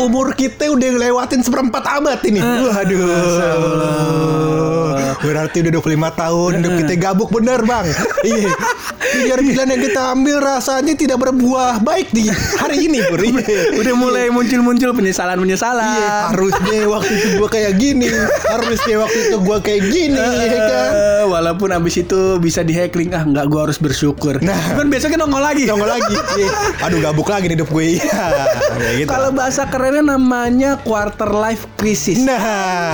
Umur kita udah ngelewatin seperempat abad ini. Waduh. Berarti udah 25 tahun hidup kita gabuk bener bang. Iya. Biar pilihan yang kita ambil rasanya tidak berbuah baik di hari ini Pur. Iya. Udah mulai muncul-muncul penyesalan-penyesalan. Iya, harusnya waktu itu gua kayak gini, harusnya waktu itu gua kayak gini, ya kan? Eh, walaupun abis itu bisa di hacking ah nggak gua harus bersyukur. Nah. kan besoknya nongol lagi. Nongol lagi. Iya. Aduh gabuk lagi hidup gue. Iya. Kayak gitu. Kalau bahasa kerennya namanya quarter life crisis. Nah,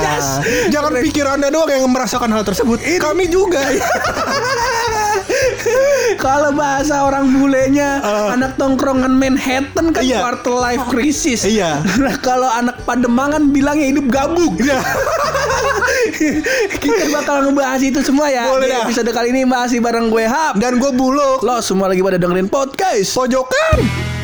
Yes. jangan pikir anda doang yang merasakan hal tersebut. Kami juga. Kalau bahasa orang bulenya Uh. anak tongkrongan Manhattan kan Iya. quarter life crisis. Iya. Nah, kalau anak Pademangan bilangnya hidup gabung. Iya. Kita bakal ngebahas itu semua ya. Boleh dah. episode kali ini masih bareng gue Hap. Dan gue buluk. Lo semua lagi pada dengerin podcast. Pojokan.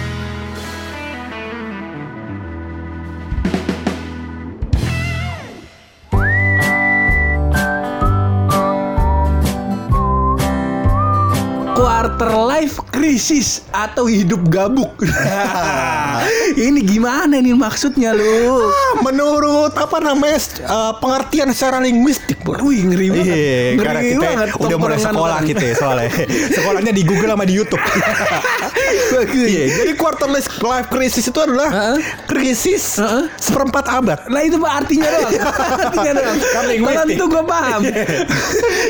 Life crisis atau hidup gabuk. Ini gimana nih maksudnya lu? Ah, Menurut apa namanya eh, pengertian secara linguistik, Bro. Wih ngeri banget. Iya, ngeri karena kita banget udah mulai sekolah orang. kita ya soalnya. Sekolahnya di Google sama di YouTube. Iya, jadi quarter life life crisis itu adalah Heeh. krisis Heeh. seperempat abad. Nah itu artinya doang. artinya doang. Kan linguistik. Kalau itu gue paham.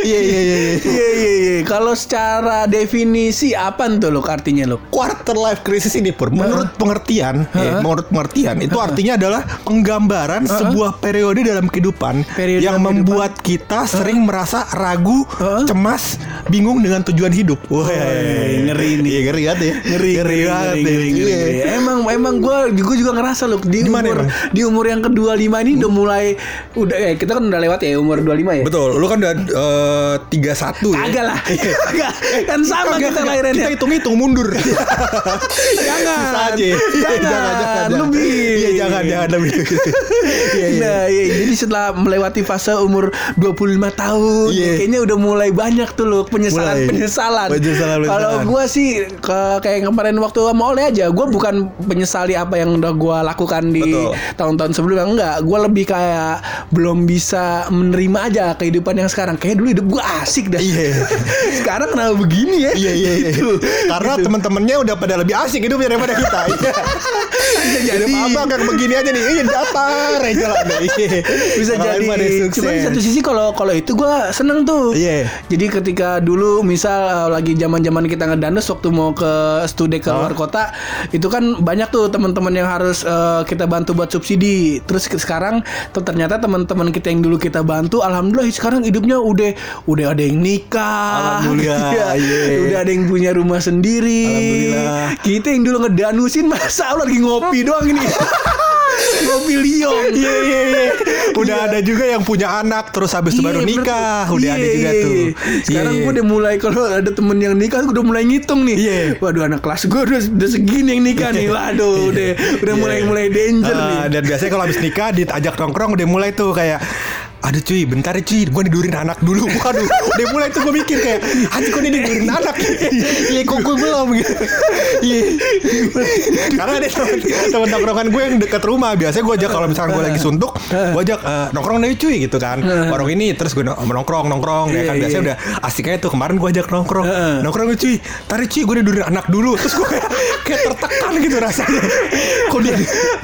Iya, iya, iya, iya. Iya iya iya. Kalau secara definisi apa tuh lo artinya lo? quarter life crisis ini pur menurut pengertian ya, menurut pengertian itu artinya adalah penggambaran sebuah periode dalam kehidupan Periode yang dalam membuat kita sering merasa ragu, Heeh. cemas, bingung dengan tujuan hidup. Wah, ngeri nih. Iya, ngeri banget ya. Ngeri ngeri banget ngeri, ya. ngeri, ngeri, Iya. ngeri. Emang emang gue gue juga ngerasa loh di Gimana umur emang? di umur yang kedua lima ini udah mulai udah eh kita kan udah lewat ya umur 25 ya. Betul, lu kan udah eh, tiga satu ya. Kagak lah. Kagak. kan sama kita kagak. lahirannya. Kita hitung-hitung mundur. Jangan. Bisa aja. Jangan. Lebih. Iya, jangan, jangan lebih. Iya, iya. Nah, iya. jadi setelah melewati fase umur 25 tahun, Iya. kayaknya udah mulai banyak tuh loh penyesalan-penyesalan. Penyesalan-penyesalan. Kalau gua sih ke, kayak kemarin waktu sama Oleh aja, gua bukan menyesali apa yang udah gua lakukan di tahun-tahun sebelumnya enggak. Gua lebih kayak belum bisa menerima aja kehidupan yang sekarang. Kayak dulu hidup gua asik dah. Iya. sekarang kenapa begini ya? Iya iya iya. Karena Gitu. teman-temannya udah pada lebih asik hidupnya daripada kita. Iya. Bisa jadi. Abang kayak begini aja nih. Iya datar aja jalan deh. Iya. bisa jadi cuman di satu sisi kalau kalau itu gue seneng tuh Iya. jadi ketika dulu misal uh, lagi zaman zaman kita ngedanus waktu mau ke studi ke luar kota itu kan banyak tuh teman-teman yang harus uh, kita bantu buat subsidi terus sekarang tuh ternyata teman-teman kita yang dulu kita bantu alhamdulillah sekarang hidupnya udah udah ada yang nikah Alhamdulillah, Iya. iya. udah ada yang punya rumah sendiri Alhamdulillah. kita yang dulu ngedanusin masa Allah lagi ngopi doang ini ngopi liong Iya iya iya. Udah ada juga yang punya anak terus habis Iya, baru nikah. Udah Iya, ada juga iya, tuh. iya. Sekarang Iya, gue iya. udah mulai kalau ada temen yang nikah gue udah mulai ngitung nih. Iya. Waduh anak kelas gue udah, udah segini yang nikah nih. Waduh udah udah mulai mulai danger nih. Ah, dan biasanya kalau habis nikah diajak nongkrong udah mulai tuh kayak Aduh cuy, bentar ya cuy, gue nidurin anak dulu. Waduh, udah mulai tuh gue mikir kayak, kok dia nidurin anak? Iya, kok gue belum gitu. Iya. Karena ada temen nongkrongan gue yang dekat rumah. Biasanya gue ajak kalau misalkan gue lagi suntuk, gue ajak eh, nongkrong deh cuy gitu kan. Warung ini terus gue nongkrong nongkrong ya kan Iya, biasanya iya. udah asik aja tuh kemarin gue ajak nongkrong. Nongkrong cuy, tarik cuy gue nidurin anak dulu. Terus gue kayak, kayak tertekan gitu rasanya. Kok dia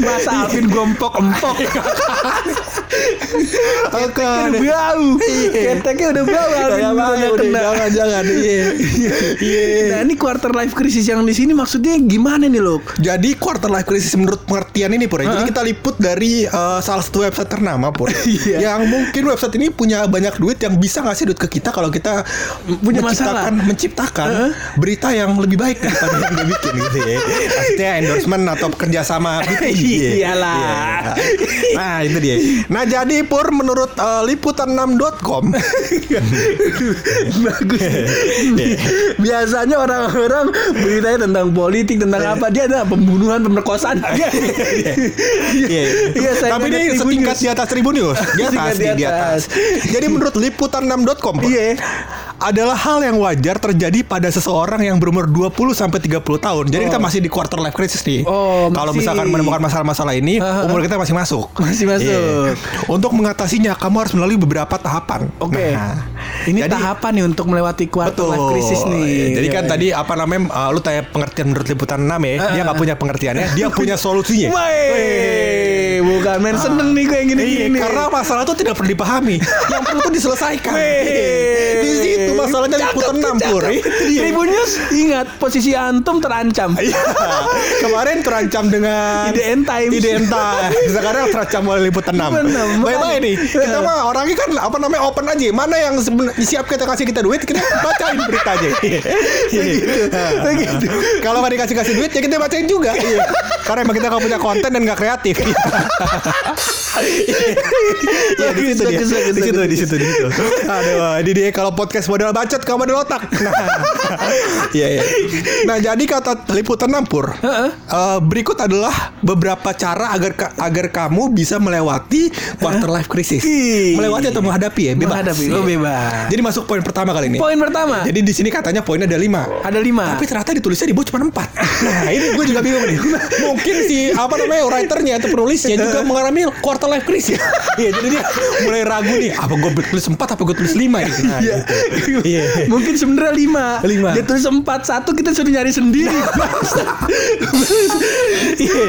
Masa Alvin gompok empok. Oke, udah bau. Keteknya udah bau Alvin. Jangan, kena. jangan. Iya. Iya. Nah ini quarter life crisis yang di sini maksudnya gimana nih lo? Jadi quarter life crisis menurut pengertian ini Pur. ya. Jadi kita liput dari eh, salah satu website ternama Pur. Iya. Yang mungkin website ini punya banyak duit yang bisa ngasih duit ke kita kalau kita Punya menciptakan masalah. menciptakan berita yang lebih baik daripada yang dia bikin gitu ya. Maksudnya endorsement atau kerjasama gitu. Iya. Iyalah. Iya. Nah itu dia. Nah jadi Pur menurut eh, liputan6.com Bagus. Biasanya orang-orang beritanya tentang politik, tentang apa dia ada pembunuhan, pemerkosaan. Iya. Iya, saya Tapi ngeliat ini setingkat di atas Tribun News. Di atas, di atas. Jadi menurut liputan6.com, Pak, Iya. Adalah hal yang wajar terjadi pada seseorang yang berumur 20 sampai 30 tahun. Jadi kita masih di quarter life crisis nih. Oh, Kalau misalkan menemukan masalah-masalah ini, ah, umur kita masih masuk. Masih masuk. Iya. Untuk mengatasinya, kamu harus melalui beberapa tahapan. Oke. Nah, Ini jadi- tahapan nih untuk melewati quarter Betul. life crisis nih. Iya, Jadi kan Iya. tadi apa namanya uh, lu tanya pengertian menurut liputan 6 ya. dia nggak punya pengertiannya, dia punya solusinya. Wey, bukan main seneng nih gue yang Iya, gini-gini. karena masalah itu tidak perlu dipahami, yang perlu itu diselesaikan. Wey. Di situ masalahnya liputan Cakep, 6 pur. cakep. Itu dia. Tribun News, ingat posisi antum terancam. Iya. Kemarin terancam dengan Ide end times. Ide end times. Sekarang terancam oleh liputan 6. Benar, Baik-baik nih. Kita mah orangnya kan apa namanya open aja. Mana yang siap kita kasih kita duit, kita bacain berita aja. Begitu. Kalau nggak dikasih kasih duit ya kita bacain juga. Iya. Karena emang kita nggak punya konten dan nggak kreatif. Iya di situ dia. Di situ, di situ, di situ. Aduh, ini dia kalau podcast modal bacot kamu modal otak. Nah, iya, iya. Nah, jadi kata liputan Nampur, Heeh. eh, berikut adalah beberapa cara agar ka- agar kamu bisa melewati quarter life crisis. Melewati atau menghadapi ya, bebas. Menghadapi, oh, bebas. Jadi masuk poin pertama kali ini. Poin pertama. Jadi di sini katanya poinnya ada lima. Ada lima. Tapi ternyata ditulisnya di bawah cuma empat. Nah ini gue juga bingung nih. Mungkin si apa namanya writernya atau penulisnya juga mengalami quarter life crisis. Iya jadi dia mulai ragu nih. Apa gue tulis empat apa gue tulis lima nih. Nah, Iya. gitu. Iya. Mungkin sebenarnya lima. Lima. Dia tulis empat satu kita suruh nyari sendiri. Iya.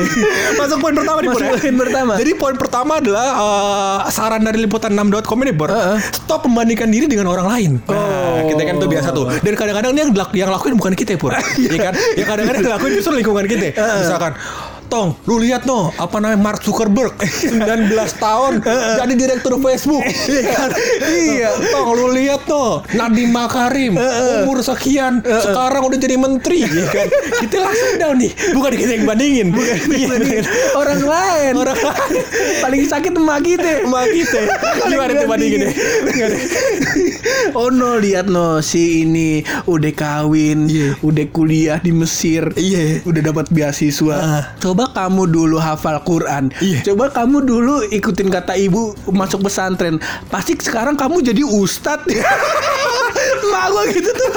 Masuk poin pertama nih Pur, Masuk ya. poin pertama. Jadi poin pertama adalah eh, saran dari liputan6.com ini Bor. Heeh. Stop membandingkan diri dengan orang lain. Nah, Oh. kita kan tuh biasa tuh. Dan kadang-kadang yang yang lakuin bukan kita Pur. Iya kan? Ya kadang-kadang yang lakuin justru lingkungan kita. Misalkan Tong, lu lihat no, apa namanya Mark Zuckerberg 19 tahun jadi direktur Facebook. Iya kan? Iya. Tong, lu lihat no, Nadiem Makarim umur sekian sekarang udah jadi menteri, ya kan? Kita langsung down nih, bukan kita yang bandingin. Bukan Bandingin orang lain. Orang lain. Paling sakit emak kita. Emak kita. Gimana tuh bandingin ya? Oh no lihat no si ini udah kawin, Iya. udah kuliah di Mesir, Iya. udah dapat beasiswa. Ah. Coba kamu dulu hafal Quran, Iya. coba kamu dulu ikutin kata ibu masuk pesantren. Pasti sekarang kamu jadi ustadz. Mak gue gitu tuh,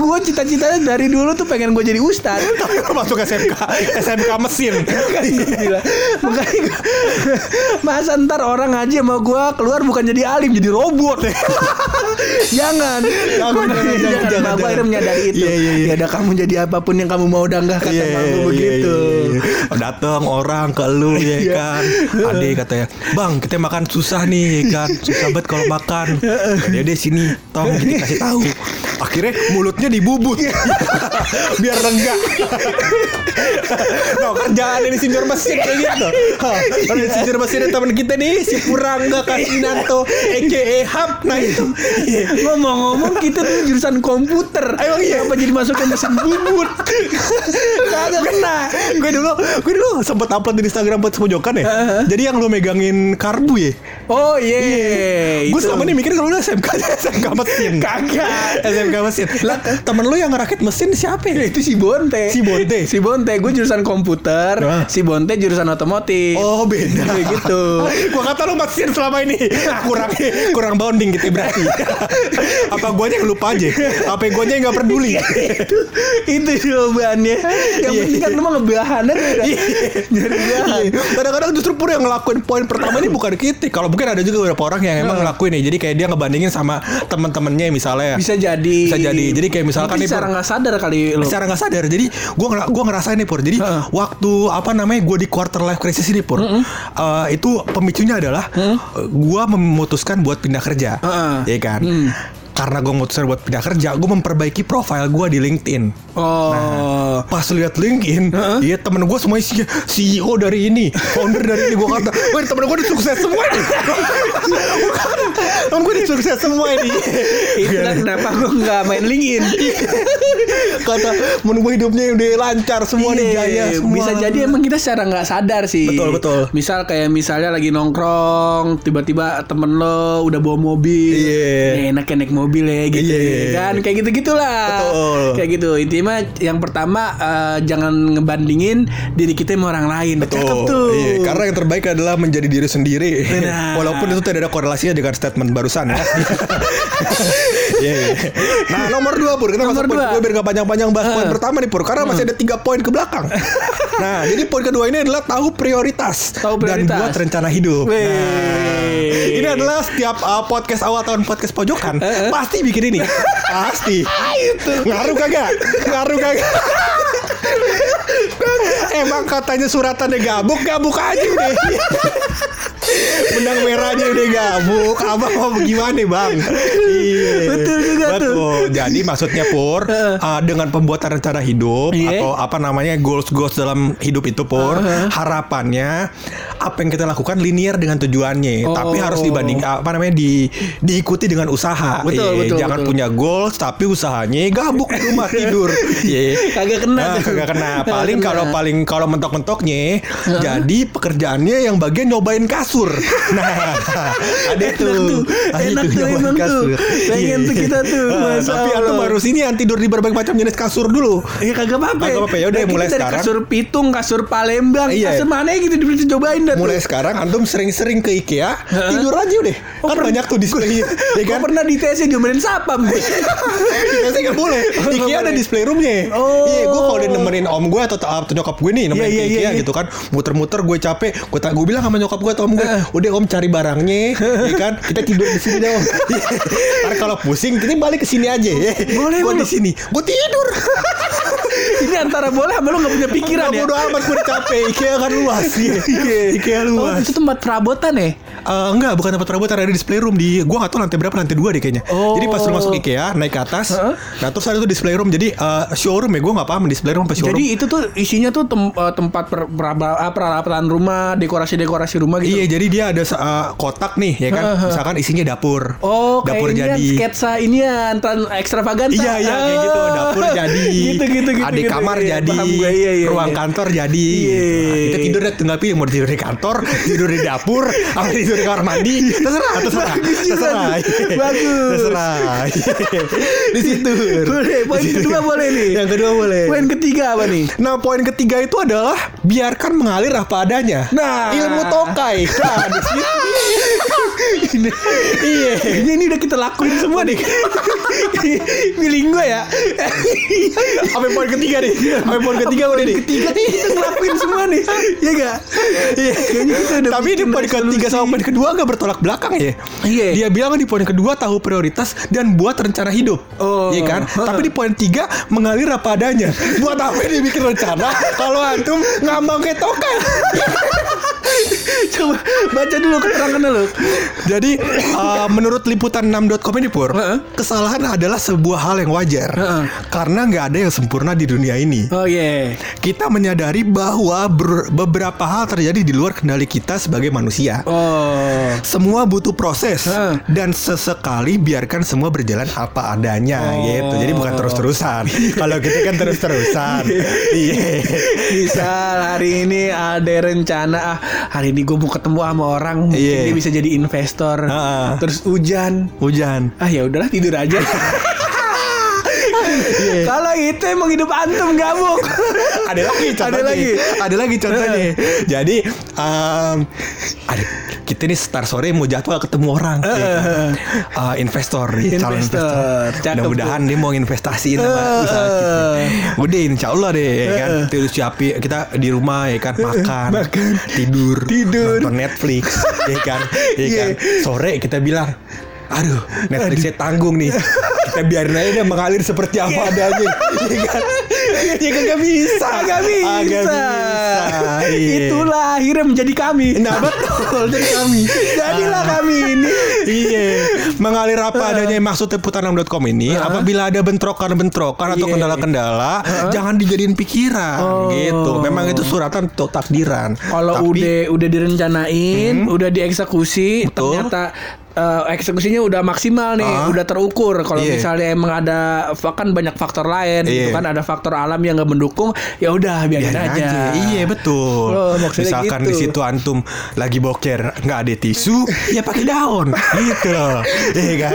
gue cita-citanya dari dulu tuh pengen gue jadi ustadz. Tapi lu masuk SMK, SMK mesin. Gila. Makanya Masa ntar orang ngaji sama gue keluar bukan jadi alim jadi robot Jangan Jangan, jangan, jangan, jangan, gua akhirnya menyadari itu Iya, iya, iya. Ya udah kamu jadi apa pun yang kamu mau udah enggak kata Iya, mak iya, begitu iya, iya. Datang orang ke lu ya Iya. kan. Adik katanya, "Bang, kita makan susah nih ya kan. Susah banget kalau makan." Dia dia sini, tong kita kasih tahu. Akhirnya mulutnya dibubut. Biar lega. no, kerjaan ini senior mesin kayak gitu. Ada senior mesin teman kita nih si Purangga Kasinanto aka Hap. Nah itu. Ngomong-ngomong kita tuh jurusan komputer Emang iya? Apa jadi masuk ke mesin bubut Kagak kena gue dulu gue dulu sempat upload di Instagram buat sepojokan ya. Jadi yang lu megangin karbu ya. Oh iya Gue itu. selama ini mikir kalau lu SMK SMK mesin. Kagak SMK mesin. Lah, temen lu yang ngerakit mesin siapa ya? itu si Bonte. Si Bonte? Si Bonte, gue jurusan komputer. Ah. Si Bonte jurusan otomotif. Oh beda Kayak gitu. Gua kata lu mesin selama ini Kurang kurang bounding gitu berarti Apa guanya yang lupa aja Apa guanya yang gak peduli itu itu jawabannya. Yang Iya. penting kan lu mah ngebahan aja udah. Nyari bahan. Iya. Kadang-kadang justru pur yang ngelakuin poin pertama ini bukan kita. Kalau mungkin ada juga beberapa orang yang emang ngelakuin nih. Jadi kayak dia ngebandingin sama teman-temannya misalnya. Bisa jadi. Bisa jadi. Jadi kayak misalkan Mungkin nih, secara nggak sadar kali lu. secara nggak sadar jadi gue ngera gua ngerasain nih pur jadi Heeh. waktu apa namanya gue di quarter life crisis ini pur eh, itu pemicunya adalah gue memutuskan buat pindah kerja Heeh. ya kan Hmm. Karena gue memutuskan buat pindah kerja gue memperbaiki profil gue di LinkedIn Oh. pas lihat LinkedIn, iya temen gue semuanya CEO dari ini, founder dari ini. Gue kata, wah temen gue udah sukses semua nih. temen gue udah sukses semua ini. Itulah kenapa gue nggak main LinkedIn. kata, gue hidupnya udah lancar semua nih Iya, jaya semua. Bisa jadi emang kita secara nggak sadar sih. Betul, betul. Misal kayak misalnya lagi nongkrong, tiba-tiba temen lo udah bawa mobil. Nih, enak ya naik mobil mobilnya gitu Iya. kan kayak gitu gitulah Betul. kayak gitu intinya yang pertama eh, jangan ngebandingin diri kita sama orang lain cakep tuh Iya, karena yang terbaik adalah menjadi diri sendiri. Benar. Walaupun itu tidak ada korelasinya dengan statement barusan ya. Iya, iya. Nah, nomor dua Pur, kita Nomor masuk poin dua. biar gak panjang-panjang bahas poin pertama nih Pur, karena masih ada tiga poin ke belakang. nah, jadi poin kedua ini adalah tahu prioritas, Tahu dan prioritas. buat rencana hidup. Weh. Nah, ini adalah setiap uh, podcast awal tahun podcast pojokan pasti bikin ini, pasti. Ngaruh kagak? Ngaruh kagak? Emang katanya suratannya gabuk, gabuk aja deh. Benang merahnya udah gabuk, abang mau gimana bang? Iya. Betul juga tuh. Betul. Jadi maksudnya Pur, uh, dengan pembuatan rencana hidup Iya. atau apa namanya goals goals dalam hidup itu Pur, harapannya apa yang kita lakukan linear dengan tujuannya, Oh. tapi harus dibanding apa namanya di diikuti dengan usaha. Betul, Iya, betul, Jangan betul. punya goals tapi usahanya gabuk di rumah tidur. Iya. Kagak kena Nah, tuh. kagak kena. Paling kalau paling kalau mentok-mentoknya jadi pekerjaannya yang bagian nyobain kasur. Nah, ada Enak tuh. Ah, enak tuh emang tuh. Pengen tuh kita tuh, Ah, Masya Tapi Allah. antum harus ini yang tidur di berbagai macam jenis kasur dulu. Iya kagak apa-apa. Kagak apa-apa, yaudah, Nah, kita mulai dari sekarang. Kasur Pitung, kasur Palembang, Iya. kasur mana gitu bisa cobain dah tuh. Mulai sekarang antum sering-sering ke IKEA, tidur aja udah. kan banyak tuh display ya kan? pernah di TC diomelin sapam gue. Kita sih nggak boleh. IKEA ada display roomnya. Oh. Iya, gue kalau dia nemenin om gue atau, atau nyokap gue nih nemenin Iya, iya, ke IKEA iya, iya. gitu kan, muter-muter gue capek, gue tak gue bilang sama nyokap gue atau om gue, udah om cari barangnya, ya kan, kita tidur di sini dong. Ntar kalau pusing, kita balik ke sini aja ya. Boleh, gue di sini, gue tidur. Ini antara boleh sama lu gak punya pikiran Nggak ya. bodo amat gue capek. IKEA kan luas. Iya, IKEA Oh, luas. itu tempat perabotan ya? Eh, enggak, bukan tempat perabotan ada display room di gua nggak tahu lantai berapa lantai dua deh kayaknya. Oh. Jadi pas lu masuk IKEA naik ke atas, Heeh. nah terus ada tuh display room. Jadi eh, showroom ya gua nggak paham display room apa showroom. Jadi itu tuh isinya tuh tem- eh, tempat per- ah, peralatan rumah, dekorasi-dekorasi rumah gitu. Iya, jadi dia ada eh, kotak nih ya kan. Misalkan isinya dapur. Oh, dapur ini jadi. kan sketsa ini ya, ekstravaganza. Iya iya kayak gitu Oh. dapur jadi gitu gitu gitu. adik gitu. kamar Iya, jadi gue, iya, iya, ruang iya. kantor jadi Iya. Nah, kita tidur deh tinggal pilih mau tidur di kantor tidur di dapur apa tidur di kamar mandi terserah terserah terserah tuh. Bagus. terserah di situ Boleh, poin situ. kedua boleh nih. yang kedua boleh Poin ketiga apa nih? Nah poin ketiga itu adalah biarkan mengalir apa adanya. Nah. ilmu tokai. Nah, di sini. iya. Ini, ini udah kita lakuin semua nih. Feeling gue ya. Sampai poin ketiga nih. Sampai poin ketiga udah nih. Ketiga nih kita ngelakuin semua nih. Iya gak? Iya, kayaknya kita udah Tapi di poin ketiga sama poin kedua gak bertolak belakang ya. Iya. Dia bilang di poin kedua tahu prioritas dan buat rencana hidup. Oh. Iya kan? Tapi di poin tiga mengalir apa adanya. Buat apa dia bikin rencana kalau antum ngambang kayak tokai. Coba baca dulu keterangannya lu. Jadi uh, menurut liputan6.com ini pur, Heeh. kesalahan adalah sebuah hal yang wajar Heeh. karena nggak ada yang sempurna di dunia ini. Oh iya. Kita menyadari bahwa ber- beberapa hal terjadi di luar kendali kita sebagai manusia. Oh. Semua butuh proses Heeh. dan sesekali biarkan semua berjalan apa adanya Oh. gitu. Jadi bukan terus-terusan. Kalau kita kan terus-terusan. Iya. Misal hari ini ada rencana ah hari ini gue mau ketemu sama orang mungkin Iya. dia bisa jadi investor. Heeh. Terus hujan. Hujan. Ah ya udahlah tidur aja. Kalau itu emang hidup antum gabung. ada lagi contohnya. Ada lagi. Ada lagi contohnya. Jadi um, ada kita nih star sore mau jadwal ketemu orang ya kan? Uh, investor nih calon Investor. investor. Mudah-mudahan dia mau investasiin sama Eh. usaha kita. Udah insya Allah deh ya kan. Terus siapin kita di rumah ya kan makan, Makan. tidur, Tidur. nonton Netflix ya kan. Ya Iya. kan. Sore kita bilang Aduh, Netflixnya tanggung nih. Kita biarin aja dia mengalir seperti apa adanya. Iya kan? Ya kagak bisa. Agak bisa. Agak bisa. Iya. Itulah akhirnya menjadi kami. Nah betul Jadi kami Jadilah kami ini. Iya Mengalir apa adanya Maksud liputan6.com ini Apabila ada bentrokan-bentrokan Atau Iya. kendala-kendala Jangan dijadiin pikiran Oh. Gitu Memang itu suratan untuk takdiran Kalau udah udah direncanain, udah dieksekusi, Betul. ternyata eh, eksekusinya udah maksimal nih, Ah. udah terukur. Kalau Iya. misalnya emang ada kan banyak faktor lain, gitu Iya. kan ada faktor alam yang nggak mendukung, ya udah biarin Biarin aja. Iya betul. Oh, maksudnya Misalkan gitu. di situ antum lagi boker nggak ada tisu, ya pakai daun. gitu loh. Iya kan?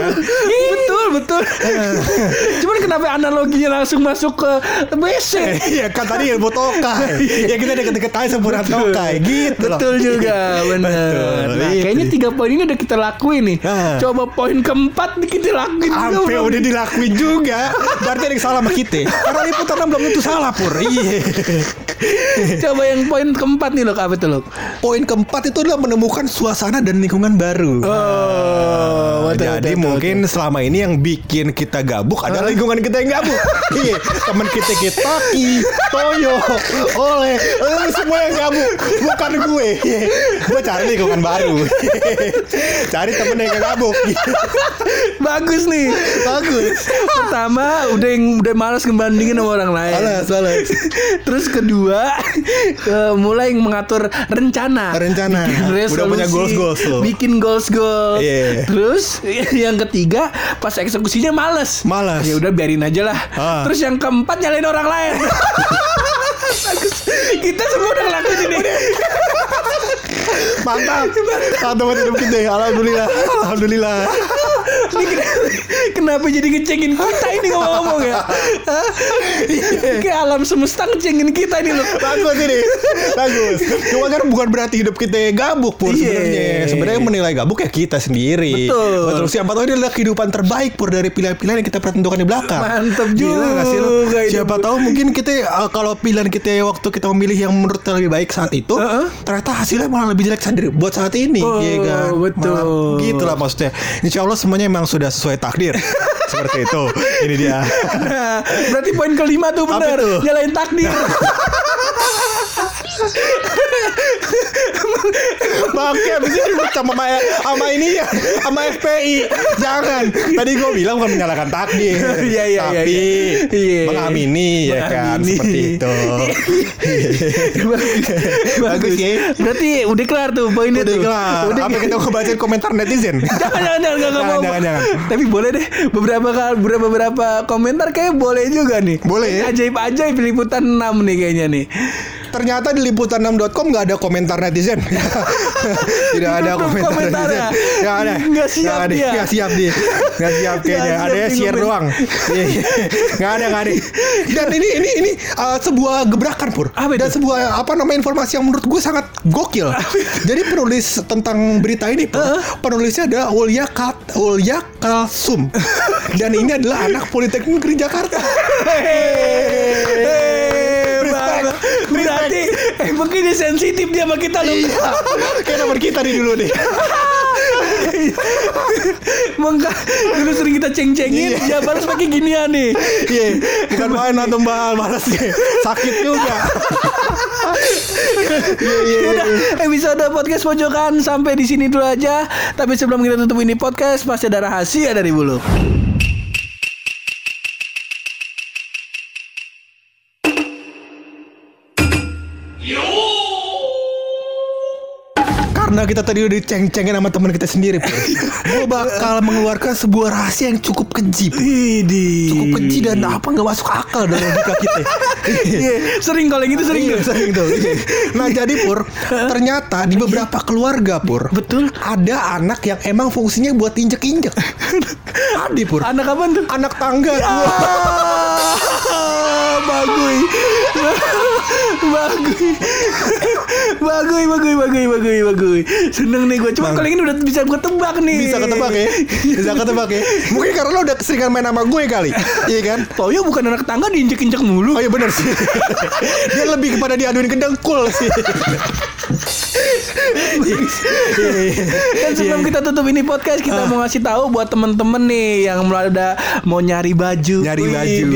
betul betul. Cuman kenapa analoginya langsung masuk ke WC? Iya kan tadi ilmu tokai. ya kita deket-deket aja sempurna tokai gitu loh. Betul juga, benar. Nah, itu kayaknya tiga poin ini udah kita lakuin nih. Ah. Coba poin keempat nih kita lakuin juga. Sampai belum. udah dilakuin juga Berarti ada yang salah sama kita Karena liputan belum tentu salah Pur Iya Coba yang poin keempat nih loh, apa tuh loh? Poin keempat itu adalah menemukan suasana dan lingkungan baru Oh, betul, Jadi betul, mungkin selama ini yang bikin kita gabuk adalah lingkungan kita yang gabuk. Iya, teman kita kita Ki, Toyo, Oleh, lu semua yang gabuk, bukan gue. Iya. Gue cari lingkungan baru. cari temen yang gak gabuk. Bagus nih, bagus. Pertama, udah yang udah malas ngebandingin sama orang lain. Malas, malas. Terus kedua, eh, mulai mengatur rencana. Rencana. Bikin Udah resolusi, punya goals-goals lo. Bikin goals goals. Iya. Terus yang ketiga, pas eksekusinya males. Malas. Ya udah biarin aja lah. Ah. Terus yang keempat nyalain orang lain. Bagus. Kita semua udah ngelakuin ini. Mantap. Satu hidup kita. Alhamdulillah. Alhamdulillah. Kenapa, jadi ngecengin kita ini ngomong-ngomong ya? Kayak alam semesta ngecengin kita ini loh. Bagus ini Bagus Cuma kan bukan berarti hidup kita gabuk Pur Iya. sebenarnya Sebenarnya menilai gabuk ya kita sendiri Betul. Siapa tahu ini adalah kehidupan terbaik Pur Dari pilihan-pilihan yang kita pernah tentukan di belakang Mantep Gila juga nggak sih lu? Siapa tahu mungkin kita uh, Kalau pilihan kita waktu kita memilih yang menurut kita lebih baik saat itu Heeh. Ternyata hasilnya malah lebih jelek sendiri Buat saat ini Oh, iya kan? betul. Malah Gitu lah maksudnya Insya Allah semuanya memang sudah sesuai takdir Seperti itu Ini dia Nah, berarti poin kelima tuh benar. Nyalain takdir. Bangke abis ini ribut sama sama, ini ya sama FPI. Jangan. Tadi gue bilang bukan menyalahkan takdir. Iya, iya, iya, Tapi iya. Iya. mengamini ya kan seperti itu. Bagus ya. Berarti udah kelar tuh poinnya Udah tuh. kelar. Udah Apa kita mau bacain komentar netizen? Jangan jangan jangan Jangan, mau. jangan, jangan. Tapi boleh deh beberapa kali beberapa beberapa komentar kayak boleh juga nih. Boleh ya? Ajaib ajaib liputan 6 nih kayaknya nih. Ternyata di liputan6.com nggak ada komentar netizen. Tidak ada komentar komentarnya. netizen. Nggak ada. Nggak siap ada. dia. Nggak siap dia. Nggak siap kayaknya. Siap Ada ya share doang. Iya, iya. Nggak ada, nggak ada. Dan ini ini ini uh, sebuah gebrakan pur. Apa? Dan sebuah apa namanya informasi yang menurut gue sangat gokil. Jadi penulis tentang berita ini pur, penulisnya adalah Ulya Kat Ulya Kalsum. Dan ini adalah anak Politeknik Negeri Jakarta. Eh, Respect. Berarti eh mungkin dia sensitif dia sama kita loh. Iya. Kayak nomor kita nih dulu deh. Mengka dulu sering kita ceng-cengin, Iya. ya baru pakai ginian nih. Iya, bukan main atau mbak ya. Sakit juga. Iya, iya, iya. Udah, episode podcast pojokan sampai di sini dulu aja. Tapi sebelum kita tutup ini podcast, pasti ada rahasia dari bulu. Karena kita tadi udah diceng-cengin sama teman kita sendiri, gue bakal mengeluarkan sebuah rahasia yang cukup keji. Idi. cukup keji dan apa nggak masuk akal dalam logika kita. Iya, sering kalau yang gitu sering Iya, tuh. sering tuh. Iya. Nah jadi Pur, ternyata di beberapa keluarga Pur, Betul. ada anak yang emang fungsinya buat injek-injek. Ada Pur. Anak apa tuh? Anak tangga. Bagui. Bagui. Bagui, bagui, bagui, bagui, bagui. Seneng nih gue. Cuma kalau ini udah bisa gue tebak nih. Bisa ketebak ya Bisa ketebak ya Mungkin karena lo udah keseringan main sama gue kali Iya kan Toyo bukan anak tangga diinjek-injek mulu. Oh iya bener sih Dia lebih kepada diaduin ke dengkul sih Iya, iya. Dan sebelum kita tutup ini podcast, kita Ah. mau ngasih tahu buat temen-temen nih yang mulai udah mau nyari baju, Nyari baju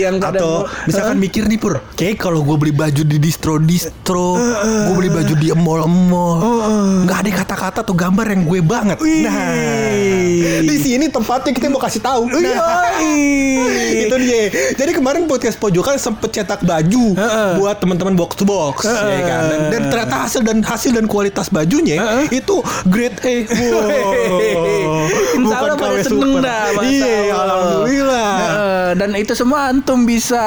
yang Atau misalkan mikir nih Pur Kayak kalau gue beli baju di distro-distro Gue beli baju di mall-mall nggak ada kata-kata tuh gambar yang gue banget Wih. Nah Di sini tempatnya kita mau kasih tahu Yoi. Itu dia Jadi kemarin podcast pojokan sempet cetak baju Heeh. buat teman-teman box to box, ya kan. Dan, dan ternyata hasil dan hasil dan kualitas bajunya Heeh. itu grade A. Wow. Insya Allah pada seneng dah Iya, alhamdulillah. Heeh, Dan itu semua antum bisa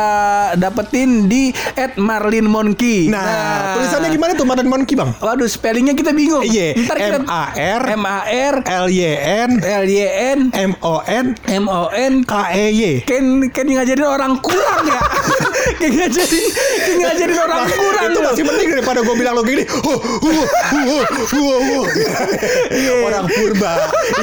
dapetin di at Marlin Monkey. Nah, tulisannya gimana tuh Madan Monkey bang? Waduh spellingnya kita bingung. Iya, Ntar kita M A R. M A R. L Y N. L Y N. M O N. M O N. K E Y. Ken Ken ngajarin orang kurang ya Ken ngajarin Ken ngajarin orang kurang itu loh. masih penting daripada gue bilang lo gini. Huh, huh, huh, huh, huh. Orang purba.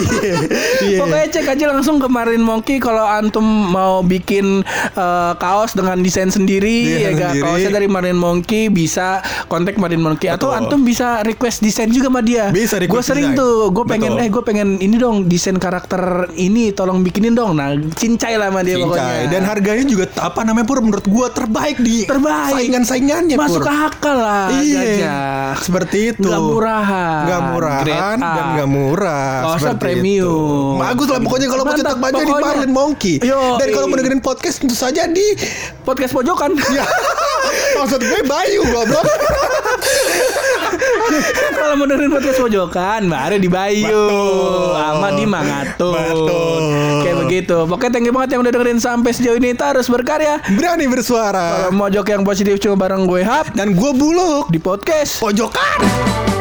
Iya. Iya. Pokoknya cek aja langsung ke Marlin Monkey kalau antum mau bikin eh, kaos dengan desain sendiri Desain ya gak? sendiri. Kaosnya dari Marlin Monkey bisa kontak Marlin Monkey atau antum bisa request desain juga sama dia. Bisa request Gue sering tuh, gue pengen Betul. eh gue pengen ini dong desain karakter ini tolong bikinin dong. Nah, cincai lah sama dia Cincai. pokoknya. Dan harganya juga apa namanya pur menurut gua terbaik di Terbaik. saingan-saingannya masuk Pur. akal lah Iya, gajah. seperti itu. Nggak murahan. Nggak murahan dan nggak murah. Seperti premium. itu. Bagus lah pokoknya kalau mau cetak baju di. Marlin Monkey. Yo, dan kalau iya. mau dengerin podcast tentu saja di podcast pojokan. ya, maksud gue Bayu goblok. Kalau mau dengerin podcast pojokan, baru di Bayu, sama di Mangato. Kayak begitu. Pokoknya thank you banget yang udah dengerin sampai sejauh ini. Terus berkarya. Berani bersuara. Kalau mau jok yang positif cuma bareng gue Hap Dan gue buluk di podcast. pojokan.